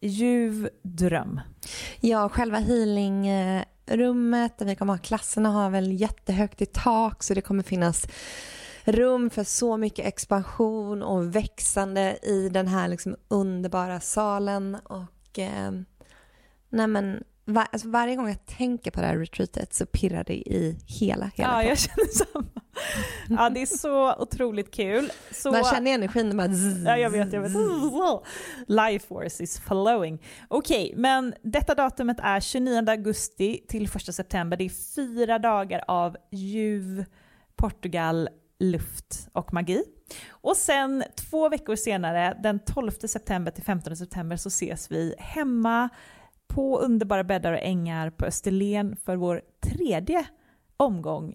ljuv dröm. Ja, själva healingrummet där vi kommer ha klasserna har väl jättehögt i tak så det kommer finnas rum för så mycket expansion och växande i den här liksom underbara salen och eh, nej men var, alltså varje gång jag tänker på det här retreatet så pirrar det i hela, hela Ja, jag känner samma. Ja, det är så otroligt kul. Så... Man känner energin bara Ja, jag vet, jag vet. Life force is flowing. Okej, okay, men detta datumet är 29 augusti till 1 september. Det är fyra dagar av ljuv Portugal, luft och magi. Och sen två veckor senare, den 12 september till 15 september, så ses vi hemma på underbara bäddar och ängar på Österlen för vår tredje omgång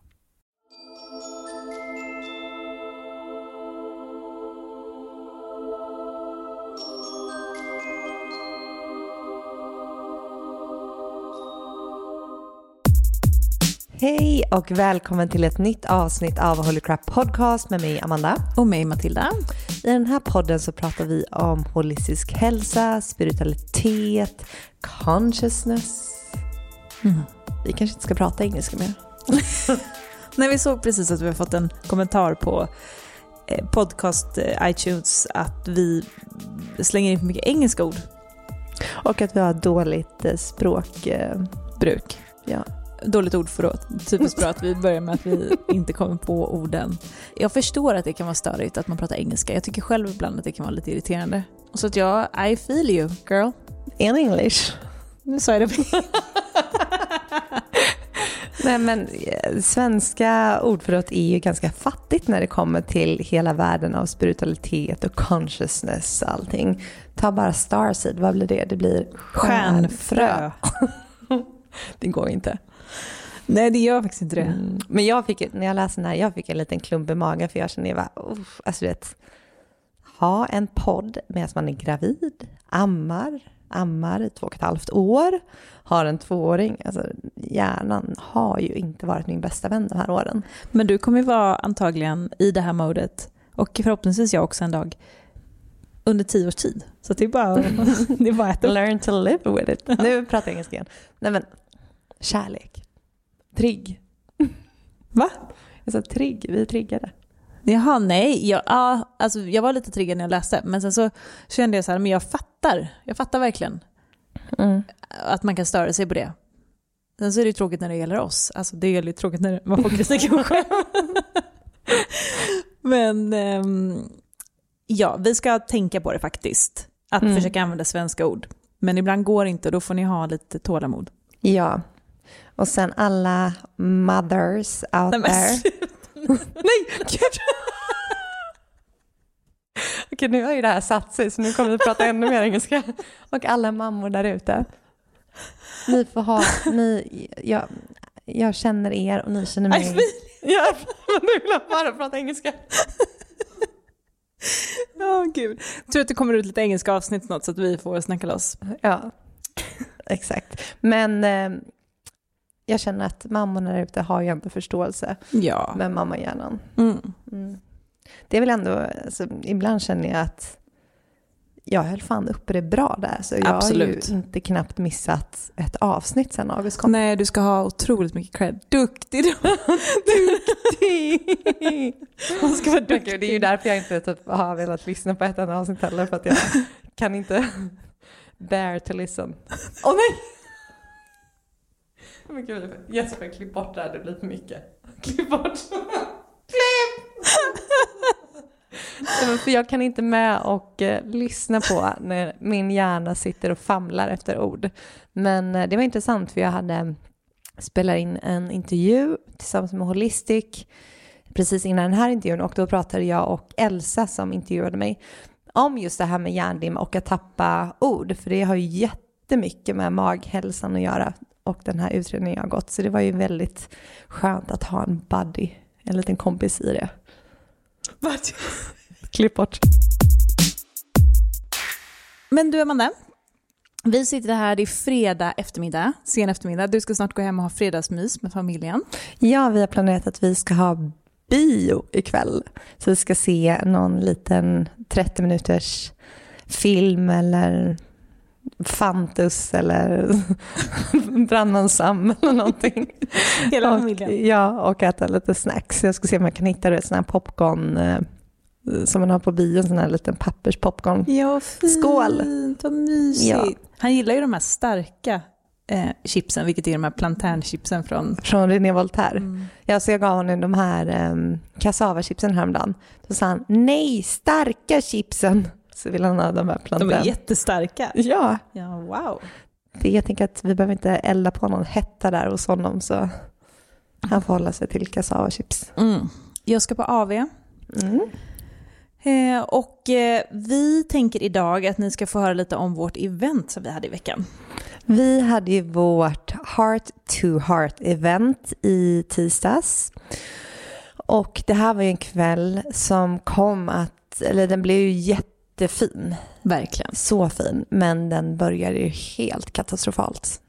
Hej och välkommen till ett nytt avsnitt av Holy Crap Podcast med mig Amanda. Och mig Matilda. I den här podden så pratar vi om holistisk hälsa, spiritualitet, consciousness. Mm. Vi kanske inte ska prata engelska mer. Nej, vi såg precis att vi har fått en kommentar på eh, podcast eh, iTunes att vi slänger in för mycket engelska ord. Och att vi har dåligt eh, språkbruk. Ja dåligt ordförråd. Typiskt bra att vi börjar med att vi inte kommer på orden. Jag förstår att det kan vara störigt att man pratar engelska. Jag tycker själv ibland att det kan vara lite irriterande. Så att ja, I feel you girl. In English. Nu sa jag det. Nej men eh, svenska ordförrådet är ju ganska fattigt när det kommer till hela världen av spiritualitet och consciousness och allting. Ta bara starseed, vad blir det? Det blir stjärnfrö. det går inte. Nej, det gör faktiskt inte det. Mm. Men jag fick, när jag läste den här, jag fick en liten klump i magen för jag kände, jag bara, alltså vet, ha en podd medan man är gravid, ammar, ammar i två och ett halvt år, har en tvååring. Alltså, hjärnan har ju inte varit min bästa vän de här åren. Men du kommer ju vara antagligen i det här modet och förhoppningsvis jag också en dag under tio års tid. Så det är bara, det är bara att Learn to live with it. Nu pratar jag engelska igen. Nej men, kärlek. Trigg. Va? Jag sa trigg, vi är triggade. Jaha, nej. Jag, ja, alltså, jag var lite triggad när jag läste, men sen så kände jag så här, men jag fattar. Jag fattar verkligen mm. att man kan störa sig på det. Sen så är det ju tråkigt när det gäller oss. Alltså det är ju tråkigt när man får kritik om själv. men um, ja, vi ska tänka på det faktiskt. Att mm. försöka använda svenska ord. Men ibland går det inte och då får ni ha lite tålamod. Ja. Och sen alla mothers out Nej, there. Nej, gud. Okej, nu har ju det här satt sig så nu kommer vi prata ännu mer engelska. Och alla mammor där ute. Ni får ha, ni, jag, jag känner er och ni känner mig. Ja, nu vill jag bara prata engelska. Ja, gud. Tror att det kommer ut lite engelska avsnitt snart så att vi får snacka loss. Ja, exakt. Men eh, jag känner att mammorna där ute har ju ändå förståelse Ja. med mammahjärnan. Mm. Mm. Det är väl ändå, alltså, ibland känner jag att jag höll fan uppe det bra där. Så jag Absolut. har ju inte knappt missat ett avsnitt sen August kom. Nej, du ska ha otroligt mycket cred. Duktig du. Man ska vara duktig. det är ju därför jag inte typ, har velat lyssna på ett enda avsnitt heller. För att jag kan inte bear to listen. Åh nej! Men gud, Jesper, klipp bort det här, det blir för mycket. Klipp bort. Klipp! Nej, för jag kan inte med och eh, lyssna på när min hjärna sitter och famlar efter ord. Men eh, det var intressant för jag hade spelat in en intervju tillsammans med Holistic precis innan den här intervjun och då pratade jag och Elsa som intervjuade mig om just det här med hjärndimma och att tappa ord för det har ju jättemycket med maghälsan att göra och den här utredningen jag har gått så det var ju väldigt skönt att ha en buddy, en liten kompis i det. Klipp bort. Men du Amanda, vi sitter här, det är fredag eftermiddag, sen eftermiddag. Du ska snart gå hem och ha fredagsmys med familjen. Ja, vi har planerat att vi ska ha bio ikväll. Så vi ska se någon liten 30 minuters film eller Fantus eller Brandman Sam eller någonting. Hela och, familjen. Ja, och äta lite snacks. Jag ska se om jag kan hitta du vet, sån här popcorn eh, som man har på bio, sån här liten papperspopcorn. Ja, fint. Skål. Vad mysigt. Ja. Han gillar ju de här starka eh, chipsen, vilket är de här planternchipsen från... Från René Voltaire. Mm. Ja, så jag gav honom de här um, kassavachipsen häromdagen. Då sa han nej, starka chipsen. Så vill han ha de här De planten. är jättestarka. Ja, Ja, wow. det, jag tänker att vi behöver inte elda på någon hetta där hos honom så han får hålla sig till kassavachips. Mm. Jag ska på AV. Mm. Eh, och eh, vi tänker idag att ni ska få höra lite om vårt event som vi hade i veckan. Vi hade ju vårt Heart to Heart event i tisdags. Och det här var ju en kväll som kom att, eller den blev ju jättefin. Verkligen. Så fin, men den började ju helt katastrofalt.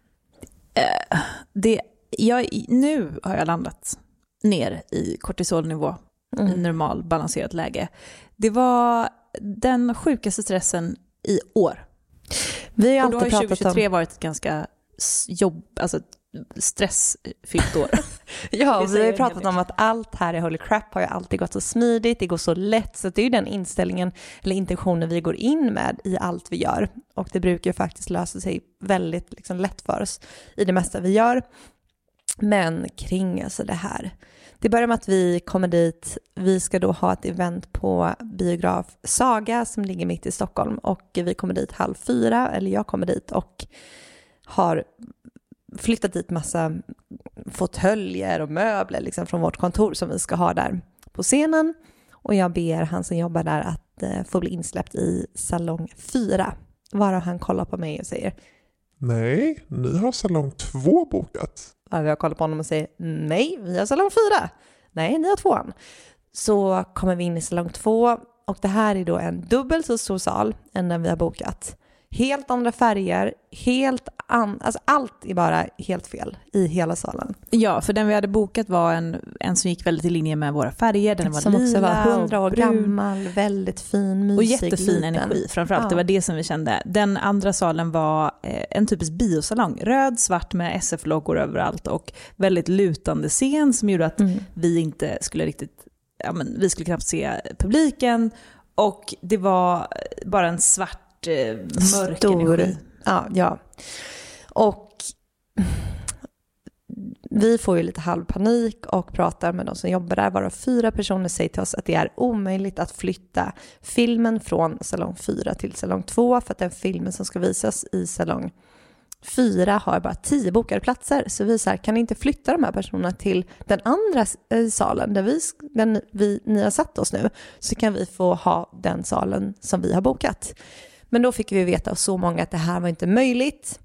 Eh, det, jag, nu har jag landat ner i kortisolnivå i Mm. normal balanserat läge. Det var den sjukaste stressen i år. Vi har ju Och då har alltid ju pratat 2023 om... varit ett ganska jobb, alltså stressfyllt år. Ja, vi har ju pratat om att allt här i Holy Crap har ju alltid gått så smidigt, det går så lätt, så det är ju den inställningen eller intentionen vi går in med i allt vi gör. Och det brukar ju faktiskt lösa sig väldigt liksom, lätt för oss i det mesta vi gör. Men kring alltså det här. Det börjar med att vi kommer dit, vi ska då ha ett event på biograf Saga som ligger mitt i Stockholm och vi kommer dit halv fyra, eller jag kommer dit och har flyttat dit massa fåtöljer och möbler liksom från vårt kontor som vi ska ha där på scenen. Och jag ber han som jobbar där att eh, få bli insläppt i salong 4. Varav han kollar på mig och säger, Nej, ni har salong två bokat. ja, jag kollar på honom och säger nej, vi har salong 4. Nej, ni har tvåan. Så kommer vi in i salong 2 och det här är då en dubbelt så stor sal än den vi har bokat. Helt andra färger, helt an... alltså allt är bara helt fel i hela salen. ja, för den vi hade bokat var en, en som gick väldigt i linje med våra färger. Den var som också lila var 100 år brun. gammal, väldigt fin, mysig, Och jättefin liten. energi framförallt. Ja. Det var det som vi kände. Den andra salen var eh, en typisk biosalong. Röd, svart med SF-loggor överallt och väldigt lutande scen som gjorde att Mm. vi inte skulle riktigt, ja men vi skulle knappt se publiken. Och det var bara en svart, eh, mörk Stor. energi. Ja, ja. Och vi får ju lite halvpanik och pratar med de som jobbar där, varav fyra personer säger till oss att det är omöjligt att flytta filmen från salong 4 till salong 2 för att den filmen som ska visas i salong 4 har bara 10 bokade platser. Så vi så kan ni inte flytta de här personerna till den andra eh, salen där vi, den vi, ni har satt oss nu så kan vi få ha den salen som vi har bokat. Men då fick vi veta av så många att det här var inte möjligt.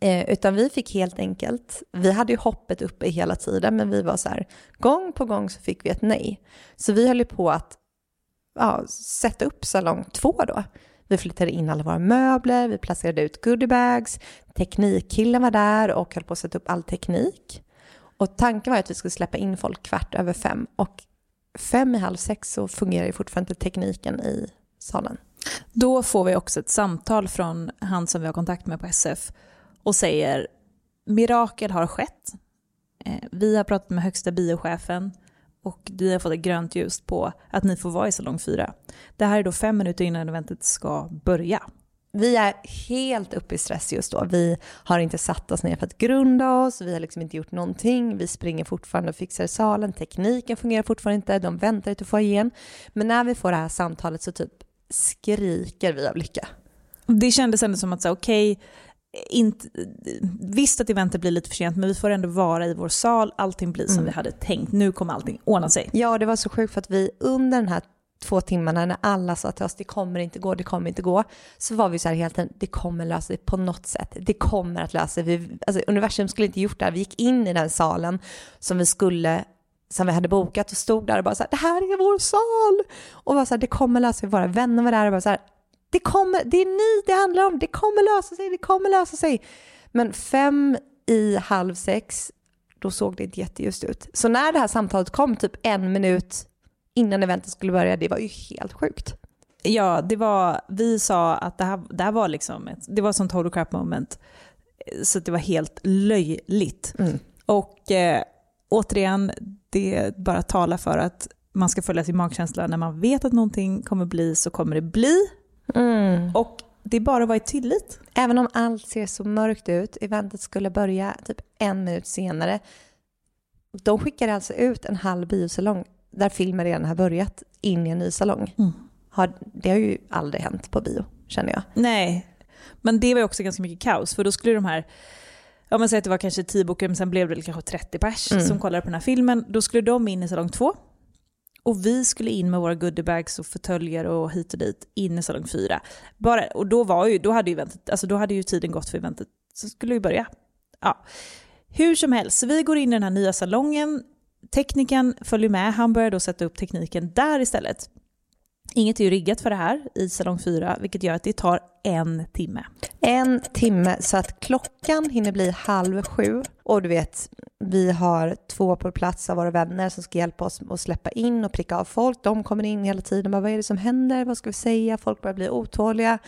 Eh, utan vi fick helt enkelt, vi hade ju hoppet uppe hela tiden men vi var så här, gång på gång så fick vi ett nej. Så vi höll ju på att ja, sätta upp salong två då. Vi flyttade in alla våra möbler, vi placerade ut goodiebags, teknikkillen var där och höll på att sätta upp all teknik. Och tanken var att vi skulle släppa in folk kvart över fem och fem i halv sex så fungerar ju fortfarande tekniken i salen. Då får vi också ett samtal från han som vi har kontakt med på SF och säger mirakel har skett. Eh, vi har pratat med högsta biochefen och vi har fått ett grönt ljus på att ni får vara i salong 4. Det här är då fem minuter innan eventet ska börja. Vi är helt uppe i stress just då. Vi har inte satt oss ner för att grunda oss, vi har liksom inte gjort någonting, vi springer fortfarande och fixar salen, tekniken fungerar fortfarande inte, de väntar ut få igen. Men när vi får det här samtalet så typ skriker vi av lycka. Det kändes ändå som att okej, okay, inte, visst att eventet blir lite för sent, men vi får ändå vara i vår sal. Allting blir som mm. vi hade tänkt. Nu kommer allting ordna sig. Ja, det var så sjukt för att vi under den här två timmarna när alla sa till oss det kommer inte gå, det kommer inte gå, så var vi så här hela tiden, det kommer lösa sig på något sätt. Det kommer att lösa sig. Alltså, universum skulle inte gjort det här. Vi gick in i den salen som vi skulle som vi hade bokat och stod där och bara så här, det här är vår sal! Och var så här, det kommer lösa sig. Våra vänner var där och bara så här, det kommer, det är ni det handlar om, det kommer lösa sig, det kommer lösa sig. Men fem i halv sex, då såg det inte jätteljust ut. Så när det här samtalet kom typ en minut innan eventet skulle börja, det var ju helt sjukt. Ja, det var, vi sa att det här, det här var liksom ett, det var som total crap moment. Så det var helt löjligt. Mm. Och eh, återigen, det bara talar för att man ska följa sin magkänsla. När man vet att någonting kommer bli så kommer det bli. Mm. Och det är bara att vara i tillit. Även om allt ser så mörkt ut, eventet skulle börja typ en minut senare. De skickar alltså ut en halv biosalong där filmen redan har börjat in i en ny salong. Mm. Har, det har ju aldrig hänt på bio, känner jag. Nej, men det var ju också ganska mycket kaos, för då skulle de här Ja men säg att det var kanske 10 bokare men sen blev det kanske 30 pers mm. som kollade på den här filmen. Då skulle de in i salong 2 och vi skulle in med våra goodiebags och fåtöljer och hit och dit in i salong 4. Bara, och då, var ju, då, hade ju eventet, alltså då hade ju tiden gått för eventet, så skulle vi börja. Ja. Hur som helst, vi går in i den här nya salongen. Tekniken följer med, han börjar då sätta upp tekniken där istället. Inget är ju riggat för det här i salong 4, vilket gör att det tar en timme. En timme, så att klockan hinner bli halv sju. Och du vet, vi har två på plats av våra vänner som ska hjälpa oss att släppa in och pricka av folk. De kommer in hela tiden. Bara, vad är det som händer? Vad ska vi säga? Folk börjar bli otåliga.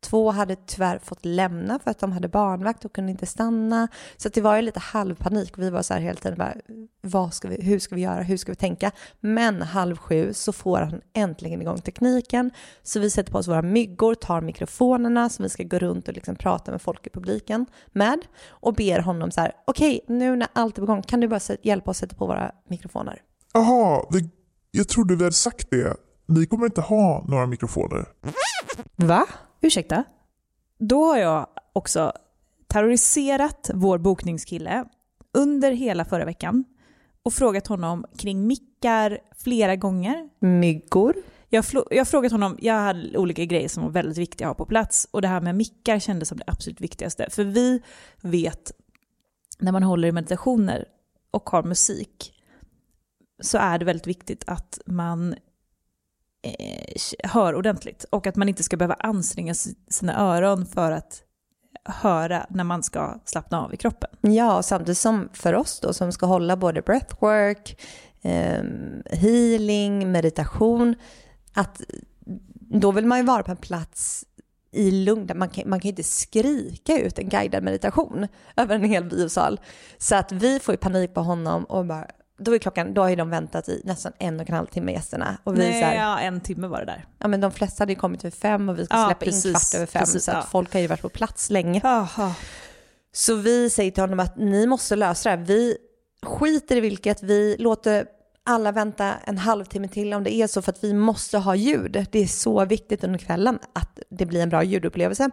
Två hade tyvärr fått lämna för att de hade barnvakt och kunde inte stanna. Så det var ju lite halvpanik. Vi var så här hela tiden bara, vad ska vi, hur ska vi göra, hur ska vi tänka? Men halv sju så får han äntligen igång tekniken. Så vi sätter på oss våra myggor, tar mikrofonerna som vi ska gå runt och liksom prata med folk i publiken med. Och ber honom så här, okej, okay, nu när allt är på gång, kan du bara hjälpa oss att sätta på våra mikrofoner? Jaha, jag trodde vi hade sagt det. Ni kommer inte ha några mikrofoner. Va? Ursäkta, då har jag också terroriserat vår bokningskille under hela förra veckan och frågat honom kring mickar flera gånger. Myggor? Jag, jag har frågat honom, jag hade olika grejer som var väldigt viktiga att ha på plats och det här med mickar kändes som det absolut viktigaste. För vi vet, när man håller i meditationer och har musik, så är det väldigt viktigt att man eh, hör ordentligt. Och att man inte ska behöva anstränga sina öron för att höra när man ska slappna av i kroppen. Ja, samtidigt som för oss då som ska hålla både breathwork, eh, healing, meditation, att då vill man ju vara på en plats i lugn. Man kan, man kan inte skrika ut en guidad meditation över en hel biosal. Så att vi får ju panik på honom och bara då är klockan, då har ju de väntat i nästan en och en halv timme gästerna. Och vi Nej, här, ja, en timme var det där. Ja, men de flesta hade ju kommit vid fem och vi ska ja, släppa precis, in kvart över fem. Precis, så att ja. folk har ju varit på plats länge. Aha. Så vi säger till honom att ni måste lösa det här. Vi, skiter i vilket, vi låter alla vänta en halvtimme till om det är så för att vi måste ha ljud. Det är så viktigt under kvällen att det blir en bra ljudupplevelse.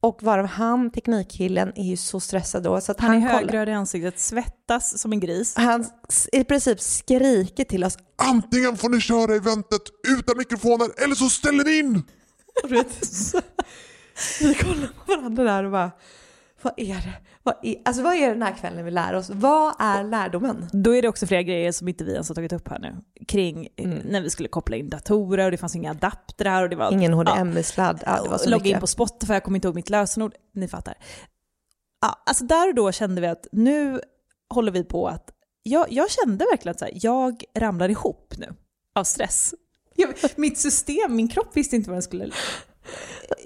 Och varav han, teknikkillen, är ju så stressad då så att Han är kollar- högröd i ansiktet, svettas som en gris. Han i princip skriker till oss. Antingen får ni köra eventet utan mikrofoner eller så ställer ni in! Och vet, Vi kollar på varandra där och bara, vad är det? Vad är, alltså vad är den här kvällen vi lär oss? Vad är lärdomen? Då är det också flera grejer som inte vi ens har tagit upp här nu. Kring eh, Mm. när vi skulle koppla in datorer och det fanns inga adaptrar och det var... Ingen ja, HDMI-sladd. Ja, så logga in mycket. på Spotify, jag kommer inte ihåg mitt lösenord. Ni fattar. Ja, alltså där och då kände vi att nu håller vi på att... Jag, jag kände verkligen att så här, jag ramlar ihop nu av stress. Jag, mitt system, min kropp visste inte vad den skulle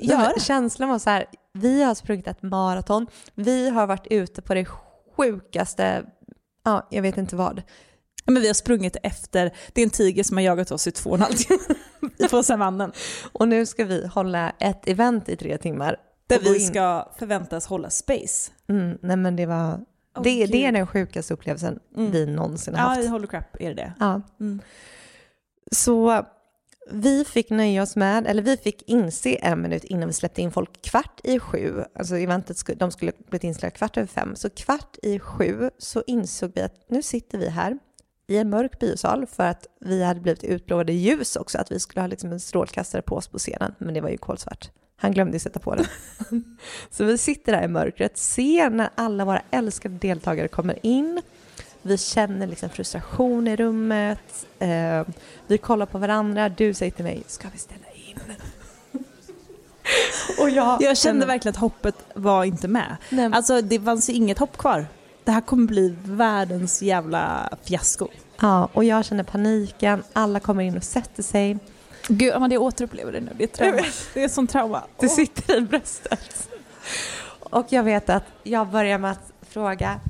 Men Känslan var så här, vi har sprungit ett maraton, vi har varit ute på det sjukaste, ja, jag vet inte vad. Ja, Men vi har sprungit efter, det är en tiger som har jagat oss i två och en halv timme på savannen. Och nu ska vi hålla ett event i tre timmar. Där vi ska förväntas hålla space. Mm, nej men det var, Åh, det, det är den sjukaste upplevelsen Mm. vi någonsin har Ja, haft. i Holy Crap är det det. Ja. Mm. Så vi fick nöja oss med, eller vi fick inse en minut innan vi släppte in folk kvart i sju, alltså eventet skulle, de skulle blivit inställda kvart över fem, så kvart i sju så insåg vi att nu sitter vi här i en mörk biosal för att vi hade blivit utlovade ljus också, att vi skulle ha liksom en strålkastare på oss på scenen, men det var ju kolsvart. Han glömde sätta på den. så vi sitter där i mörkret, ser när alla våra älskade deltagare kommer in, vi känner liksom frustration i rummet. Eh, vi kollar på varandra. Du säger till mig, ska vi ställa in? Och jag, Jag kände verkligen att hoppet var inte med. Nej, men- Alltså det fanns ju inget hopp kvar. Det här kommer bli världens jävla fiasko. ja, och jag känner paniken. Alla kommer in och sätter sig. Gud, Amanda jag återupplever det nu. Det är trauma. Det är som trauma. Det sitter i bröstet. Och jag vet att jag börjar med att fråga.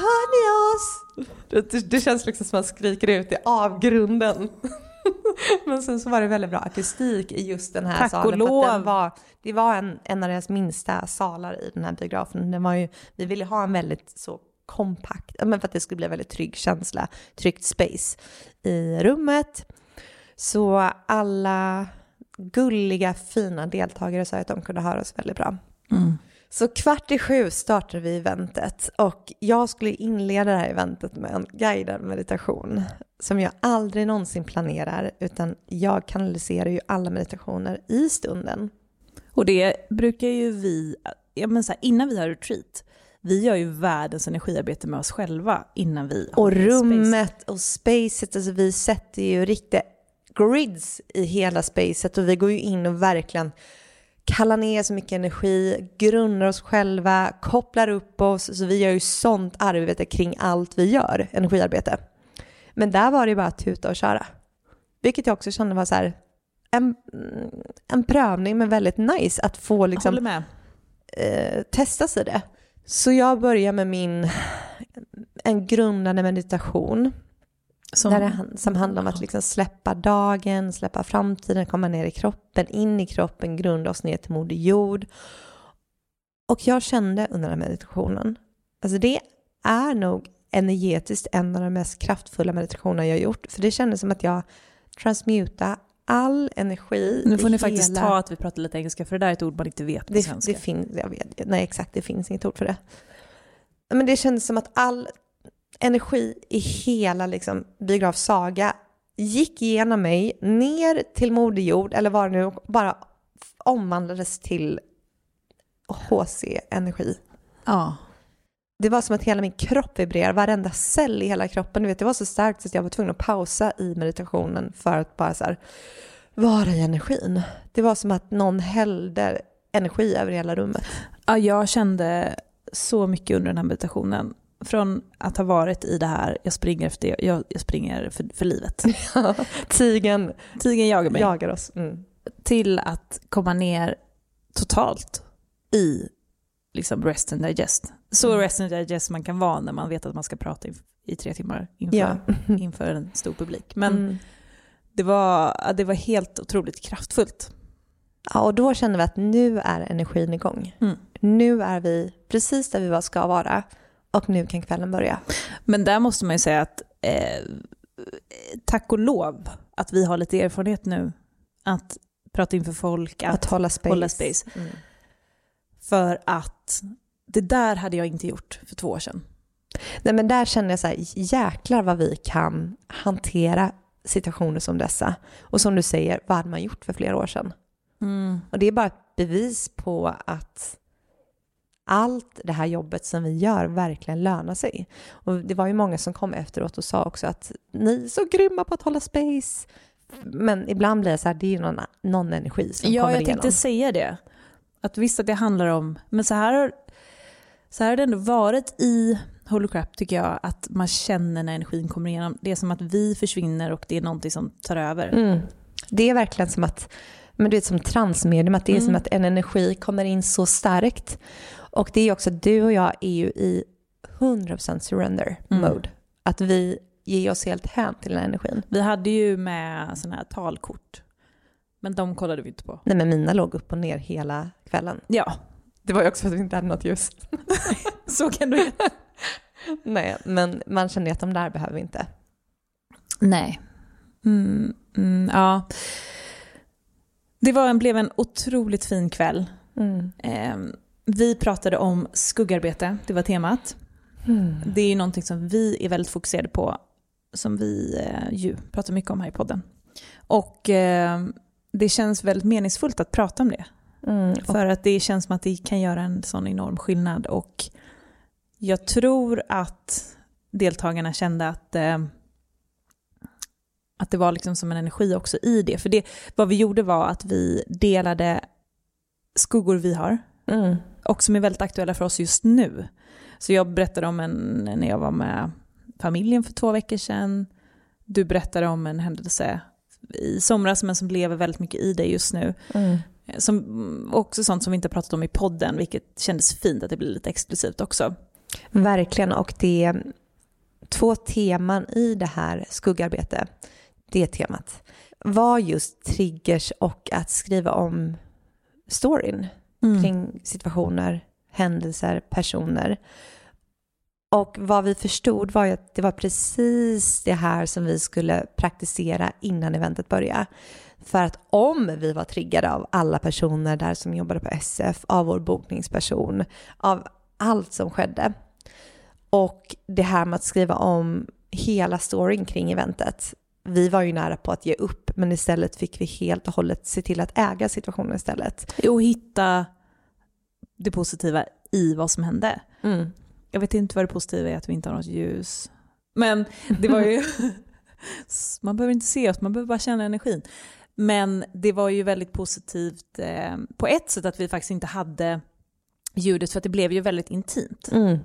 Hör ni oss? Det, det, det känns liksom som att man skriker ut i avgrunden. Men sen så var det väldigt bra akustik i just den här Tack och salen. för att lov. Var, det var en, en av deras minsta salar i den här biografen. Den var ju, vi ville ha en väldigt så kompakt, men för att det skulle bli en väldigt trygg känsla, tryggt space i rummet. Så alla gulliga, fina deltagare sa att de kunde höra oss väldigt bra. Mm. Så kvart i sju startade vi eventet och jag skulle inleda det här eventet med en guidad meditation som jag aldrig någonsin planerar utan jag kanaliserar ju alla meditationer i stunden. Och det brukar ju vi, ja men så här, innan vi har retreat, vi gör ju världens energiarbete med oss själva innan vi Och håller space. rummet och spacet, alltså vi sätter ju riktiga grids i hela spacet och vi går ju in och verkligen kallar ner så mycket energi, grundar oss själva, kopplar upp oss, så vi gör ju sånt arbete kring allt vi gör, energiarbete. Men där var det ju bara att tuta och köra. Vilket jag också kände var så här, en, en prövning men väldigt nice att få liksom eh, testas i det. Så jag börjar med min en grundande meditation Som, där det, som handlar om att liksom släppa dagen, släppa framtiden, komma ner i kroppen, in i kroppen, grunda oss ner till Moder Jord. Och jag kände under den här meditationen, alltså det är nog energetiskt en av de mest kraftfulla meditationerna jag har gjort. För det kändes som att jag transmuta all energi. nu får ni faktiskt hela- ta att vi pratar lite engelska för det där är ett ord man inte vet på det, svenska. det finns, jag vet, nej exakt, det finns inget ord för det. Men det kändes som att all energi i hela liksom, biograf Saga gick igenom mig ner till Moder Jord, eller var det nu, bara omvandlades till HC-energi. Ja. Det var som att hela min kropp vibrerade, varenda cell i hela kroppen. Du vet, det var så starkt så att jag var tvungen att pausa i meditationen för att bara så här, vara i energin. Det var som att någon hällde energi över hela rummet. ja, jag kände så mycket under den här meditationen. Från att ha varit i det här, jag springer efter, jag, jag springer för, för livet. Tigen Tigern jagar mig. jagar oss. Mm. Till att komma ner totalt i liksom rest and digest. Så Mm. rest and digest man kan vara när man vet att man ska prata i, i tre timmar inför, Ja. inför en stor publik. Men Mm. det, var, det var helt otroligt kraftfullt. ja, och då kände vi att nu är energin igång. Mm. Nu är vi precis där vi ska vara. Och nu kan kvällen börja. Men där måste man ju säga att eh, tack och lov att vi har lite erfarenhet nu att prata inför folk, att, Att hålla space. hålla space. Mm. För att det där hade jag inte gjort för två år sedan. Nej men där känner jag så här, jäklar vad vi kan hantera situationer som dessa. Och som du säger, vad hade man gjort för flera år sedan? Och det är bara ett bevis på att allt det här jobbet som vi gör verkligen lönar sig. Och det var ju många som kom efteråt och sa också att ni är så grymma på att hålla space. Men ibland blir det så här, det är ju någon, någon energi som Ja, kommer jag igenom. tänkte säga det. Att visst att det handlar om, men så här, har- så här har det ändå varit i Holy Crap tycker jag, att man känner när energin kommer igenom. Det är som att vi försvinner och det är någonting som tar över. Mm. Det är verkligen som att, men du vet som transmedium, att det är Mm. som att en energi kommer in så starkt. Och det är också, du och jag är ju i 100% surrender Mm. mode. Att vi ger oss helt hän till den här energin. Vi hade ju med sådana här talkort, men de kollade vi inte på. Nej men mina låg upp och ner hela kvällen. Ja, Det var ju också för att vi inte hade något ljus. så kan du Nej, men man känner ju att de där behöver vi inte. Nej. Mm, mm, ja. Det var en, blev en otroligt fin kväll. Mm. Eh, vi pratade om skuggarbete, det var temat. Mm. Det är ju någonting som vi är väldigt fokuserade på, som vi eh, ju pratar mycket om här i podden. Och eh, det känns väldigt meningsfullt att prata om det. Mm. För att det känns som att det kan göra en sån enorm skillnad. Och jag tror att deltagarna kände att, eh, att det var liksom som en energi också i det. För det, vad vi gjorde var att vi delade skuggor vi har mm. och som är väldigt aktuella för oss just nu. Så jag berättade om en, när jag var med familjen för två veckor sedan. Du berättade om en händelse i somras men som lever väldigt mycket i dig just nu. Mm. Som, mm, också sånt som vi inte pratat om i podden, vilket kändes fint att det blir lite exklusivt också. Verkligen, och det är två teman i det här skuggarbete. Det temat var just triggers och att skriva om storyn Mm. kring situationer, händelser, personer. Och vad vi förstod var ju att det var precis det här som vi skulle praktisera innan eventet började. För att om vi var triggade av alla personer där som jobbade på SF, av vår bokningsperson, av allt som skedde. Och det här med att skriva om hela storyn kring eventet. Vi var ju nära på att ge upp, men istället fick vi helt och hållet se till att äga situationen istället. Och hitta det positiva i vad som hände. Jag vet inte vad det positiva är att vi inte har något ljus. Men det var ju... man behöver inte se oss, man behöver bara känna energin. Men det var ju väldigt positivt eh, på ett sätt att vi faktiskt inte hade ljudet för att det blev ju väldigt intimt. Mm.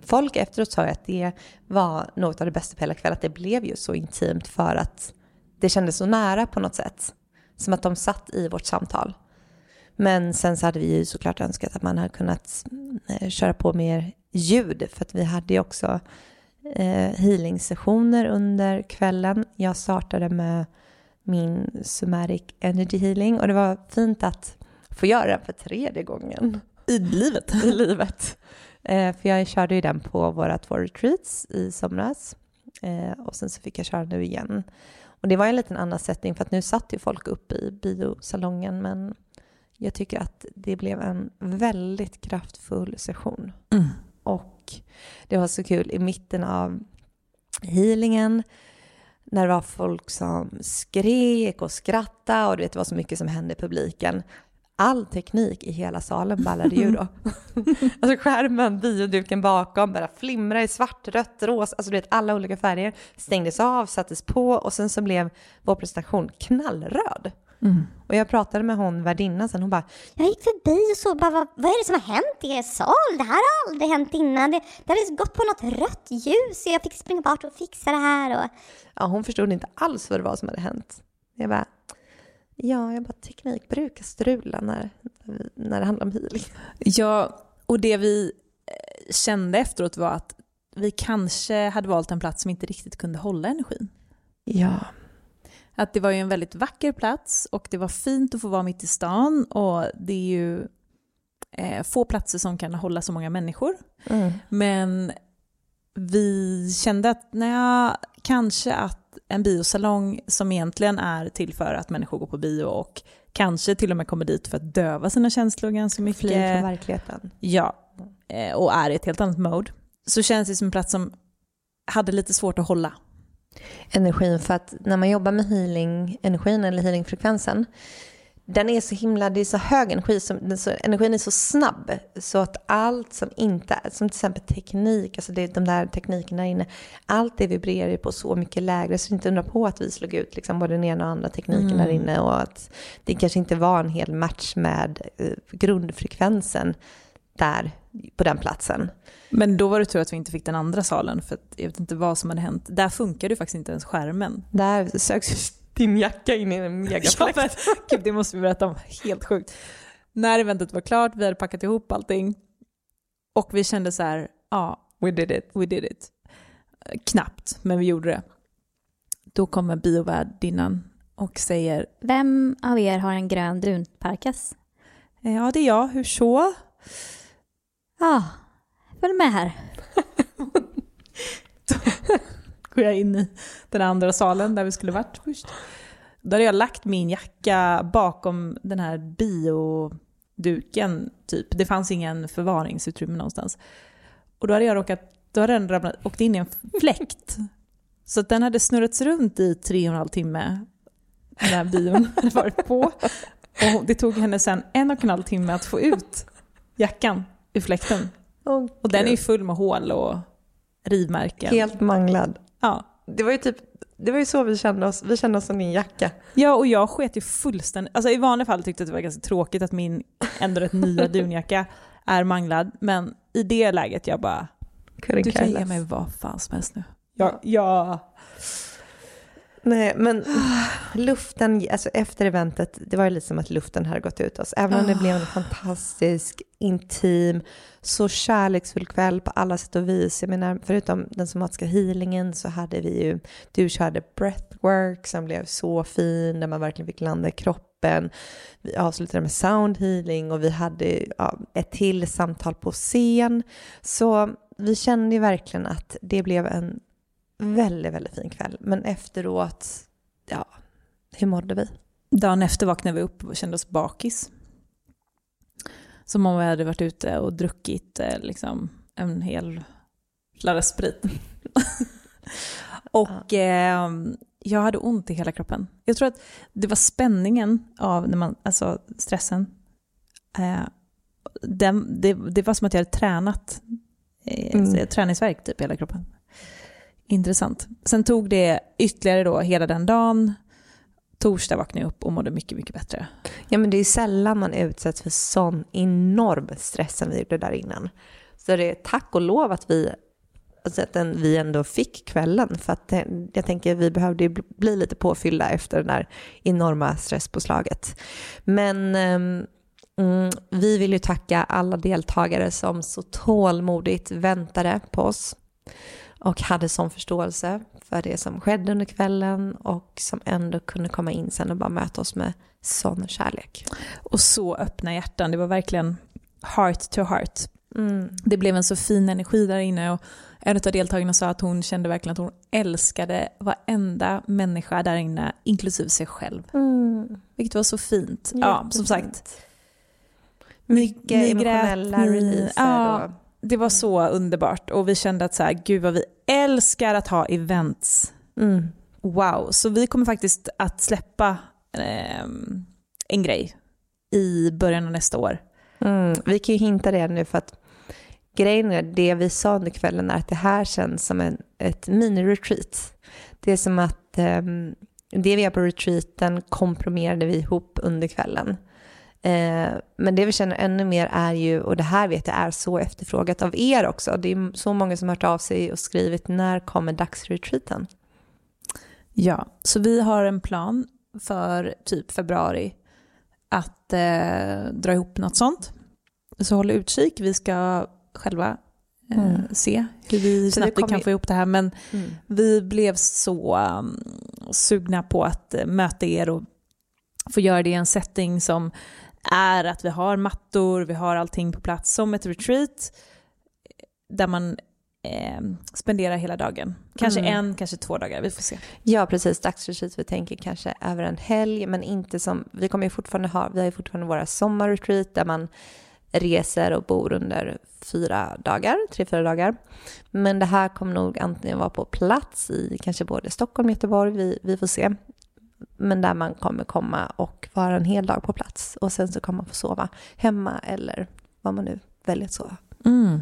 Folk efteråt sa att det var något av det bästa på hela kvällen, att det blev ju så intimt för att det kändes så nära på något sätt. Som att de satt i vårt samtal. Men sen så hade vi ju såklart önskat att man hade kunnat eh, köra på mer ljud, för att vi hade ju också eh, healing-sessioner under kvällen. Jag startade med min Sumeric Energy Healing och det var fint att få göra den för tredje gången I livet. i livet. Eh, för jag körde ju den på våra två retreats i somras. Eh, och sen så fick jag köra nu igen. Och det var en liten annan sättning för att nu satt ju folk upp i biosalongen men jag tycker att det blev en väldigt kraftfull session. Mm. Och det var så kul i mitten av healingen när det var folk som skrek och skrattade och du vet, det var så mycket som hände i publiken. All teknik i hela salen ballade ju då. alltså skärmen, bioduken bakom bara flimra i svart, rött, rosa, alltså du vet alla olika färger stängdes av, sattes på och sen så blev vår presentation knallröd. Mm. Och jag pratade med hon värdinnan sen, hon bara Jag gick förbi och så bara, vad, vad är det som har hänt i er sal? Det här har aldrig hänt innan. Det, det hade gått på något rött ljus och jag fick springa bort och fixa det här. Och... Ja, hon förstod inte alls vad det var som hade hänt. Jag bara, ja, jag bara, teknik brukar strula när, när det handlar om healing. Ja, och det vi eh, kände efteråt var att vi kanske hade valt en plats som inte riktigt kunde hålla energin. Ja. Att det var ju en väldigt vacker plats och det var fint att få vara mitt i stan och det är ju eh, få platser som kan hålla så många människor. Mm. Men vi kände att nej, kanske att en biosalong som egentligen är till för att människor går på bio och kanske till och med kommer dit för att döva sina känslor ganska mycket. Fly från verkligheten. Ja, eh, och är i ett helt annat mode. Så känns det som en plats som hade lite svårt att hålla. Energin för att när man jobbar med healing, energin eller healingfrekvensen den är så himla, det är så hög energi, som, så, energin är så snabb så att allt som inte, som till exempel teknik, alltså det, de där teknikerna där inne, allt det vibrerar ju på så mycket lägre så inte undra på att vi slog ut liksom både den ena och andra tekniken mm. där inne och att det kanske inte var en hel match med uh, grundfrekvensen där på den platsen. Men då var det tur att vi inte fick den andra salen för jag vet inte vad som hade hänt. Där funkade ju faktiskt inte ens skärmen. Där söks din jacka in i en megafläkt. Ja, Gud, det måste vi berätta om. Helt sjukt. När eventet var klart, vi hade packat ihop allting och vi kände så här, ja, we did it. We did it. Knappt, men vi gjorde det. Då kommer biovärdinnan och säger Vem av er har en grön drunparkas? Ja, det är jag. Hur så? Ja, följ med här. går jag in i den andra salen där vi skulle varit först. Då hade jag lagt min jacka bakom den här bioduken, typ. Det fanns ingen förvaringsutrymme någonstans. Och då hade jag råkat, då hade den ramlat, åkt in i en fläkt. Så den hade snurrats runt i tre och en halv timme, den här bion hade varit på. Och det tog henne sen en och en halv timme att få ut jackan ur fläkten. Oh, och den är ju full med hål och rivmärken. Helt manglad. Ja. Det var ju typ det var ju så vi kände oss. Vi kände oss som din jacka. Ja, och jag sket ju fullständigt. Alltså i vanliga fall tyckte jag att det var ganska tråkigt att min ändå rätt nya dunjacka är manglad. Men i det läget jag bara, Couldn't du kan ge mig vad fan som helst nu. Ja, ja. Nej, men luften, alltså efter eventet, det var ju lite som att luften hade gått ut oss. Även om det blev en fantastisk, intim, så kärleksfull kväll på alla sätt och vis. Jag menar, förutom den somatiska healingen så hade vi ju, du körde breathwork som blev så fin, där man verkligen fick landa i kroppen. Vi avslutade med sound healing och vi hade ja, ett till samtal på scen. Så vi kände ju verkligen att det blev en väldigt, väldigt fin kväll. Men efteråt, ja, hur mådde vi? Dagen efter vaknade vi upp och kände oss bakis. Som om vi hade varit ute och druckit eh, liksom, en hel flarra sprit. och eh, jag hade ont i hela kroppen. Jag tror att det var spänningen av när man, alltså stressen. Eh, den, det, det, var som att jag hade tränat, eh, mm. träningsverk typ i hela kroppen. Intressant. Sen tog det ytterligare då hela den dagen. Torsdag vaknade jag upp och mådde mycket, mycket bättre. Ja men det är sällan man utsätts för sån enorm stress som vi gjorde där innan. Så det är tack och lov att vi, alltså att den, vi ändå fick kvällen. För att eh, jag tänker vi behövde bli lite påfyllda efter det där enorma stresspåslaget. Men ehm, mm, vi vill ju tacka alla deltagare som så tålmodigt väntade på oss och hade sån förståelse för det som skedde under kvällen och som ändå kunde komma in sen och bara möta oss med sån kärlek. Och så öppna hjärtan, det var verkligen heart to heart. Mm. Det blev en så fin energi där inne och en av deltagarna sa att hon kände verkligen att hon älskade varenda människa där inne, inklusive sig själv. Mm. Vilket var så fint. Ja, som sagt. Mycket ni, emotionella releaser. Ja, det var så underbart och vi kände att så här, gud vad vi älskar att ha events. Mm. Wow, så vi kommer faktiskt att släppa eh, en grej i början av nästa år. Mm. Vi kan ju hinta det nu för att grejen är, det vi sa under kvällen är att det här känns som en, ett mini-retreat. Det är som att eh, det vi gör på retreaten komprimerade vi ihop under kvällen. Eh, men det vi känner ännu mer är ju, och det här vet jag är så efterfrågat av er också, det är så många som har hört av sig och skrivit när kommer dagsretreaten? Ja, så vi har en plan för typ februari att eh, dra ihop något sånt. Så håll utkik, vi ska själva eh, mm. se hur vi snabbt vi kan få ihop det här. Men mm. vi blev så um, sugna på att möta er och få göra det i en setting som är att vi har mattor, vi har allting på plats som ett retreat där man eh, spenderar hela dagen. Kanske Mm. en, kanske två dagar, vi får se. Ja, precis. Dagsretreat, vi tänker kanske över en helg, men inte som, vi kommer ju fortfarande ha, vi har ju fortfarande våra sommarretreat där man reser och bor under fyra dagar, tre, fyra dagar. Men det här kommer nog antingen vara på plats i kanske både Stockholm och Göteborg, vi, vi får se. Men där man kommer komma och vara en hel dag på plats och sen så kommer man få sova hemma eller vad man nu väljer att sova. Mm.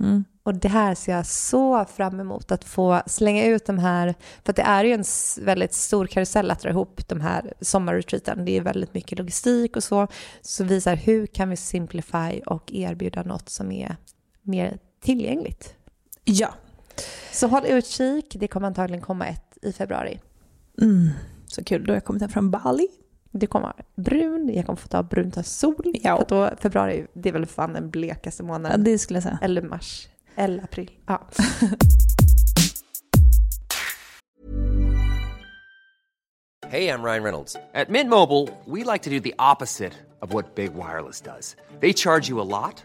Mm. Och det här ser jag så fram emot att få slänga ut de här, för det är ju en väldigt stor karusell att dra ihop de här sommarretreaten. Det är väldigt mycket logistik och så. Så visar hur kan vi simplify och erbjuda något som är mer tillgängligt. Ja. Så håll utkik, det kommer antagligen komma ett i februari. Mm. Så kul, då har jag kommit hem från Bali. Det kommer brun, jag kommer få ta brunt av sol. Ja. För då, februari, det är väl fan den blekaste Ja, månaden. det skulle jag säga. Eller mars, eller april. Ja. Hey, I'm Ryan Reynolds. At Mint Mobile, we like to do the opposite of what Big Wireless does. They charge you a lot,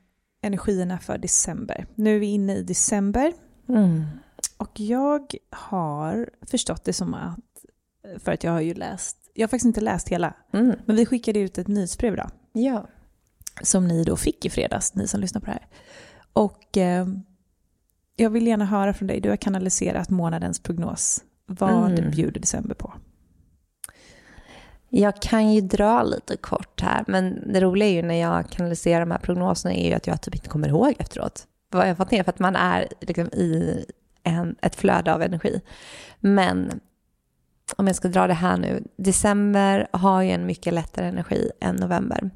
energierna för december. Nu är vi inne i december och jag har förstått det som att, för att jag har ju läst, jag har faktiskt inte läst hela, Mm. men vi skickade ut ett nyhetsbrev idag Ja. som ni då fick i fredags, ni som lyssnar på det här. Och eh, jag vill gärna höra från dig, du har kanaliserat månadens prognos. Vad Mm. bjuder december på? Jag kan ju dra lite kort här, men det roliga är ju när jag kanaliserar de här prognoserna är ju att jag typ inte kommer ihåg efteråt vad jag har fått ner, för att man är liksom i en, ett flöde av energi. Men om jag ska dra det här nu, december har ju en mycket lättare energi än november.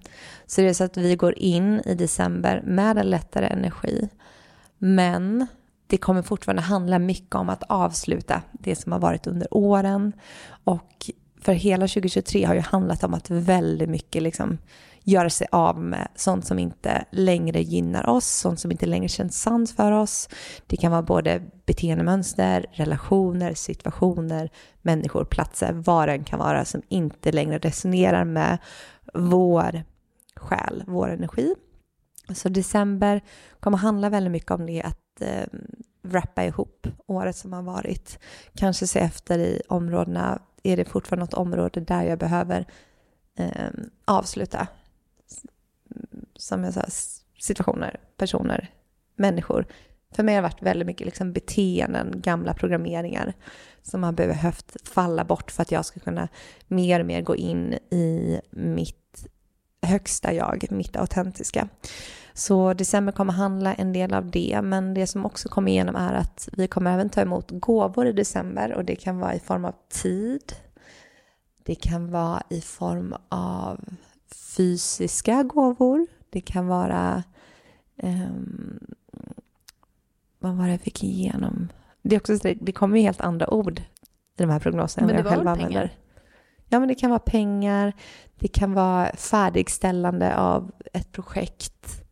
Så det är så att vi går in i december med en lättare energi, men det kommer fortfarande handla mycket om att avsluta det som har varit under åren och för hela 2023 har ju handlat om att väldigt mycket liksom göra sig av med sånt som inte längre gynnar oss, sånt som inte längre känns sant för oss. Det kan vara både beteendemönster, relationer, situationer, människor, platser, vad det än kan vara som inte längre resonerar med vår själ, vår energi. Så december kommer handla väldigt mycket om det att eh, wrappa ihop året som har varit. Kanske se efter i områdena, är det fortfarande något område där jag behöver eh, avsluta? Som jag sa, situationer, personer, människor. För mig har det varit väldigt mycket liksom beteenden, gamla programmeringar som har behövt falla bort för att jag ska kunna mer och mer gå in i mitt högsta jag, mitt autentiska. Så december kommer handla en del av det, men det som också kommer igenom är att vi kommer även ta emot gåvor i december och det kan vara i form av tid. Det kan vara i form av fysiska gåvor. Det kan vara... ehm, vad var det jag fick igenom? Det, är också, så- det kommer ju helt andra ord i de här prognoserna än vad jag själv väl pengar? använder. Ja, men det kan vara pengar. Det kan vara färdigställande av ett projekt.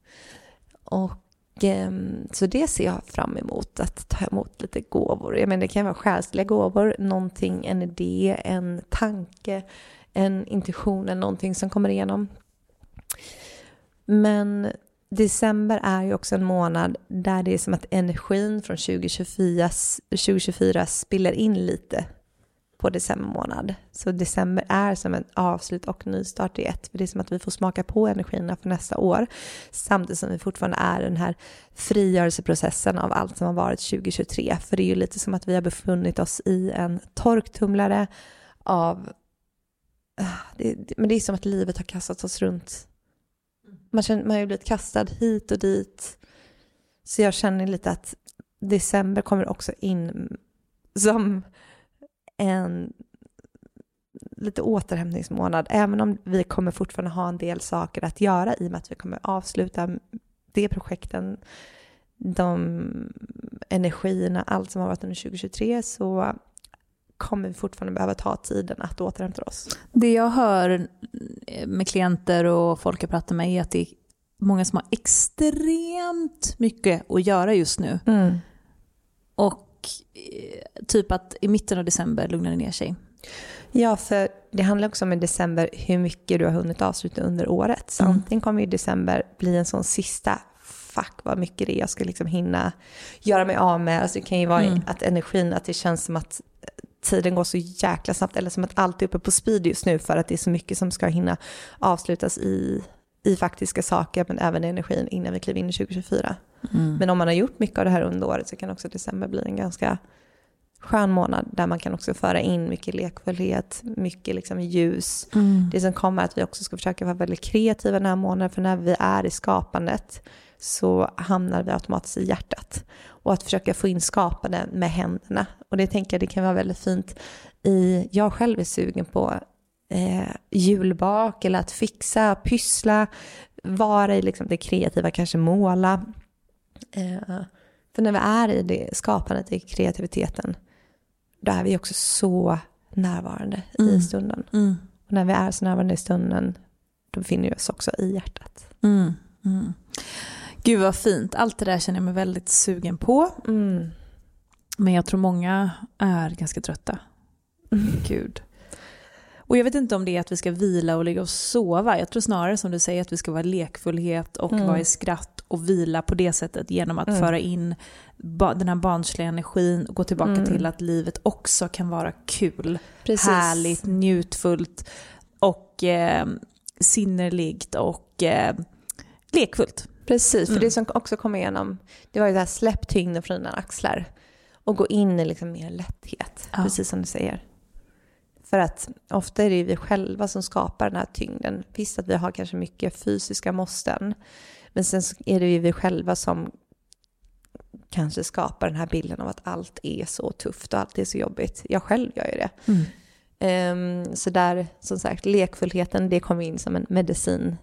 Och ehm, så det ser jag fram emot, att ta emot lite gåvor. Jag menar, det kan vara själsliga gåvor, någonting, en idé, en tanke, en intuition, eller någonting som kommer igenom. Men december är ju också en månad där det är som att energin från 2024, 2024 spiller in lite på december månad. Så december är som en avslut och nystart i ett. För det är som att vi får smaka på energierna för nästa år. Samtidigt som vi fortfarande är i den här frigörelseprocessen av allt som har varit 2023. För det är ju lite som att vi har befunnit oss i en torktumlare av... Ah, det, det, men det är som att livet har kastat oss runt. Man, känner, man har ju blivit kastad hit och dit. Så jag känner lite att december kommer också in som en lite återhämtningsmånad, även om vi kommer fortfarande ha en del saker att göra i och med att vi kommer avsluta de projekten, de energierna, allt som har varit under 2023, så kommer vi fortfarande behöva ta tiden att återhämta oss. Det jag hör med klienter och folk jag pratar med är att det är många som har extremt mycket att göra just nu. Och eh, typ att i mitten av december lugnar det ner sig. Ja, för det handlar också om i december hur mycket du har hunnit avsluta under året. Så Mm. antingen kommer ju december bli en sån sista, fuck vad mycket det är jag ska liksom hinna göra mig av med. Alltså det kan ju vara Mm. att energin, att det känns som att tiden går så jäkla snabbt eller som att allt är uppe på speed just nu för att det är så mycket som ska hinna avslutas i, i faktiska saker men även energin innan vi kliver in i 2024. Mm. Men om man har gjort mycket av det här under året så kan också december bli en ganska skön månad där man kan också föra in mycket lekfullhet, mycket liksom ljus. Mm. Det som kommer är att vi också ska försöka vara väldigt kreativa den här månaden för när vi är i skapandet så hamnar vi automatiskt i hjärtat. Och att försöka få in skapande med händerna. Och det tänker jag det kan vara väldigt fint i, jag själv är sugen på eh, julbak eller att fixa, pyssla, vara i liksom det kreativa, kanske måla. Eh, för när vi är i det skapandet, i kreativiteten, då är vi också så närvarande i Mm. stunden. Mm. Och när vi är så närvarande i stunden, då befinner vi oss också i hjärtat. Mm. Mm. Gud vad fint. Allt det där känner jag mig väldigt sugen på. Men jag tror många är ganska trötta. Gud. Och jag vet inte om det är att vi ska vila och ligga och sova. Jag tror snarare som du säger att vi ska vara i lekfullhet och Mm. vara i skratt och vila på det sättet genom att Mm. föra in den här barnsliga energin och gå tillbaka Mm. till att livet också kan vara kul, Precis. härligt, njutfullt och eh, sinnerligt och eh, lekfullt. Precis, för Mm. det som också kom igenom, det var ju det här släpp tyngden från dina axlar och gå in i liksom mer lätthet, Ja. precis som du säger. För att ofta är det vi själva som skapar den här tyngden. Visst att vi har kanske mycket fysiska måsten, men sen är det ju vi själva som kanske skapar den här bilden av att allt är så tufft och allt är så jobbigt. Jag själv gör ju det. Ehm, så där, som sagt, lekfullheten, det kommer in som en medicin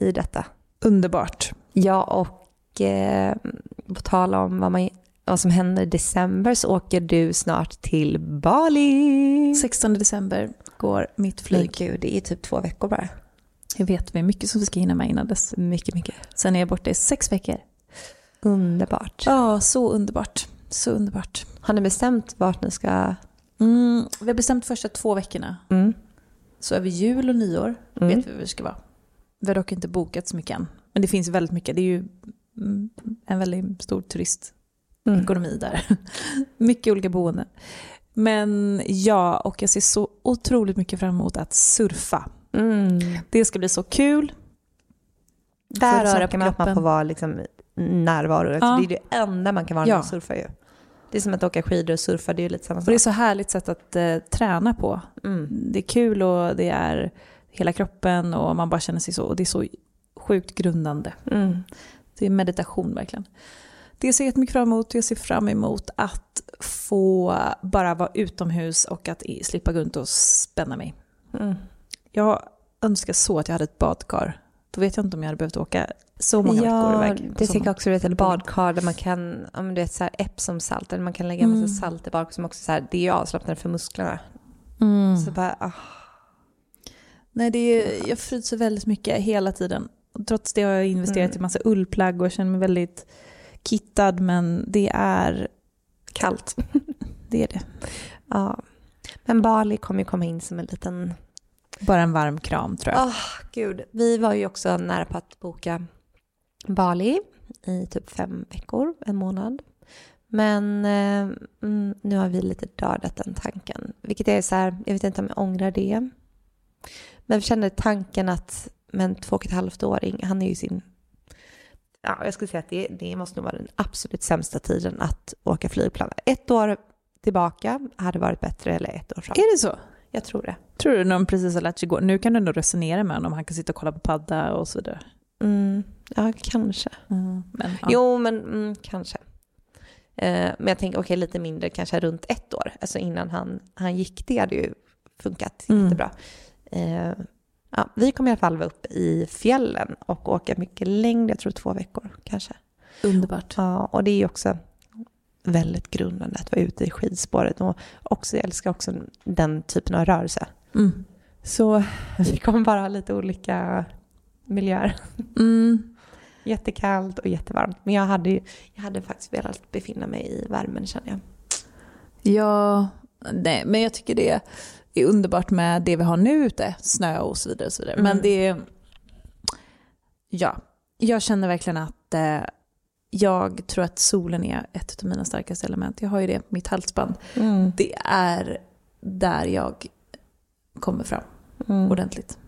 i detta. Underbart. Ja, och eh, på tal om vad, man, vad som händer i december så åker du snart till Bali. 16 december går mitt flyg. gud, det är typ två veckor bara. Jag vet vi mycket som vi ska hinna med innan dess. Mycket, mycket. Sen är jag borta i sex veckor. Underbart. Ja, så underbart. Så underbart. Har ni bestämt vart ni ska? Mm, vi har bestämt första två veckorna. Mm. Så över jul och nyår Mm. vet vi var vi ska vara. Vi har dock inte bokat så mycket än. Men det finns väldigt mycket. Det är ju mm, en väldigt stor turistekonomi Mm. där. mycket olika boenden. Men ja, och jag ser så otroligt mycket fram emot att surfa. Mm. Det ska bli så kul. Där på man att man får vara liksom närvaro. Alltså, Ja. Det är det enda man kan vara när Ja. man surfar ju. Det är som att åka skidor och surfa, det är ju lite samma Och det är sak. så härligt sätt att eh, träna på. Mm. Det är kul och det är hela kroppen och man bara känner sig så. Och det är så sjukt grundande. Mm. Det är meditation verkligen. Det ser jag jättemycket fram emot. Jag ser fram emot att få bara vara utomhus och att slippa gå runt och spänna mig. Mm. Jag önskar så att jag hade ett badkar. Då vet jag inte om jag hade behövt åka så många veckor Ja, iväg. det sommaren. jag också. Du vet, ett badkar där man kan, men du vet, så här Epsom-salt, eller man kan lägga en massa Mm. salt i bak som också så här, det är ju avslappnande för musklerna. Mm. Så bara, ah, Nej, det är, jag fryser väldigt mycket hela tiden. Och trots det har jag investerat Mm. i massa ullplagg och känner mig väldigt kittad, men det är kallt. det. Är det. Ja. Men Bali kommer ju komma in som en liten... Bara en varm kram tror jag. Åh, gud. Vi var ju också nära på att boka Bali i typ fem veckor, en månad. Men eh, mm, nu har vi lite dödat den tanken. Vilket är så här, jag vet inte om jag ångrar det. Men vi kände tanken att, men två och ett halvt åring, han är ju sin... Ja, jag skulle säga att det, det måste nog vara den absolut sämsta tiden att åka flygplan. Ett år tillbaka hade varit bättre, eller ett år fram. Är det så? Jag tror det. Tror du när de precis har lärt sig gå? Nu kan du ändå resonera med honom, han kan sitta och kolla på padda och så vidare. Mm, ja, kanske. Men, ja. Jo, men mm, kanske. Eh, men jag tänker, okej, lite mindre, kanske runt ett år. Alltså innan han, han gick, det hade ju funkat Mm. jättebra. Eh, ja, vi kommer i alla fall vara uppe i fjällen och åka mycket längre, jag tror två veckor kanske. Underbart. Ja, och det är ju också väldigt grundande att vara ute i skidspåret och också, jag älskar också den typen av rörelse. Mm. Så vi kommer bara ha lite olika miljöer. Mm. Jättekallt och jättevarmt. Men jag hade, jag hade faktiskt velat befinna mig i värmen känner jag. Ja, nej, men jag tycker det är underbart med det vi har nu ute, snö och så vidare. Och så vidare. Men Mm. det är... Ja, jag känner verkligen att eh, jag tror att solen är ett av mina starkaste element. Jag har ju det på mitt halsband. Mm. Det är där jag kommer fram Mm. ordentligt.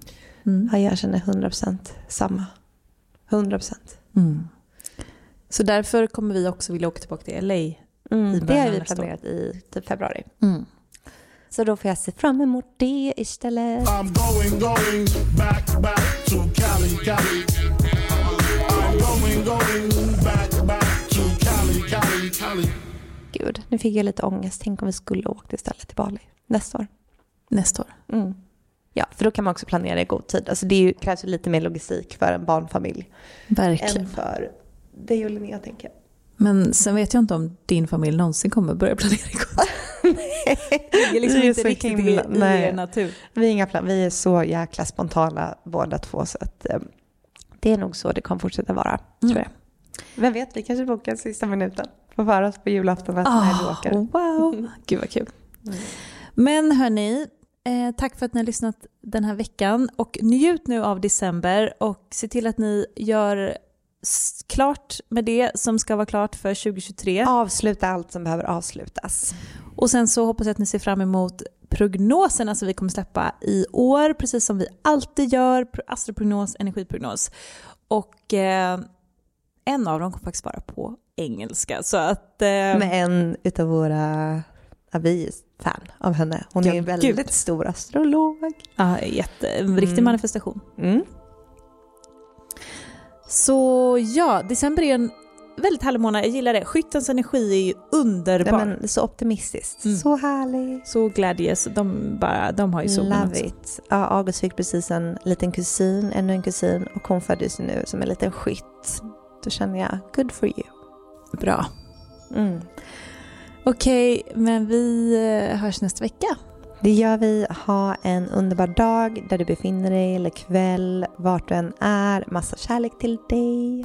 Mm. Ja, jag känner 100% samma. 100%. Mm. Så därför kommer vi också vilja åka tillbaka till LA. I Mm. Det har vi år. planerat i typ februari. Mm. Så då får jag se fram emot det istället. I'm going, going back, back to Cali, Cali. I'm going, going Gud, nu fick jag lite ångest. Tänk om vi skulle åkt istället till Bali nästa år. Nästa år. Mm. Ja, för då kan man också planera i god tid. Alltså det är ju, krävs ju lite mer logistik för en barnfamilj Verkligen. än för dig och Linnea tänker jag. Men sen vet jag inte om din familj någonsin kommer börja planera igång. Det ligger liksom Vi är inte riktigt himla- i, i nej. er natur. Vi, är inga plan, vi är så jäkla spontana båda två så att eh, det är nog så det kommer fortsätta vara, Mm. tror jag. Vem vet, vi kanske bokar sista minuten. Får höra oss på julafton att när vi åker. Ah, wow, gud vad kul. Men hörni, eh, tack för att ni har lyssnat den här veckan och njut nu av december och se till att ni gör klart med det som ska vara klart för 2023. Avsluta allt som behöver avslutas. Och sen så hoppas jag att ni ser fram emot prognoserna som vi kommer släppa i år, precis som vi alltid gör, pro- astroprognos, energiprognos. Och eh, en av dem kommer faktiskt vara på engelska. Så att... Eh, Med en utav våra, ja, vi är fan av henne. Hon Ja, är en väldigt gud. stor astrolog. ja, jätte, en riktig Mm. manifestation. Mm. Så ja, december är en väldigt härlig månad, jag gillar det. Skyttens energi är ju underbar. Nej, men, så optimistiskt. Mm. Så härligt. Så glädjes, de, bara, de har ju solen Love också. it. Ja, August fick precis en liten kusin, ännu en kusin och hon föddes nu som en liten skytt. Då känner jag, good for you. Bra. Mm. Okej, men vi eh, hörs nästa vecka. Det gör vi. Ha en underbar dag där du befinner dig eller kväll, vart du än är. Massa kärlek till dig.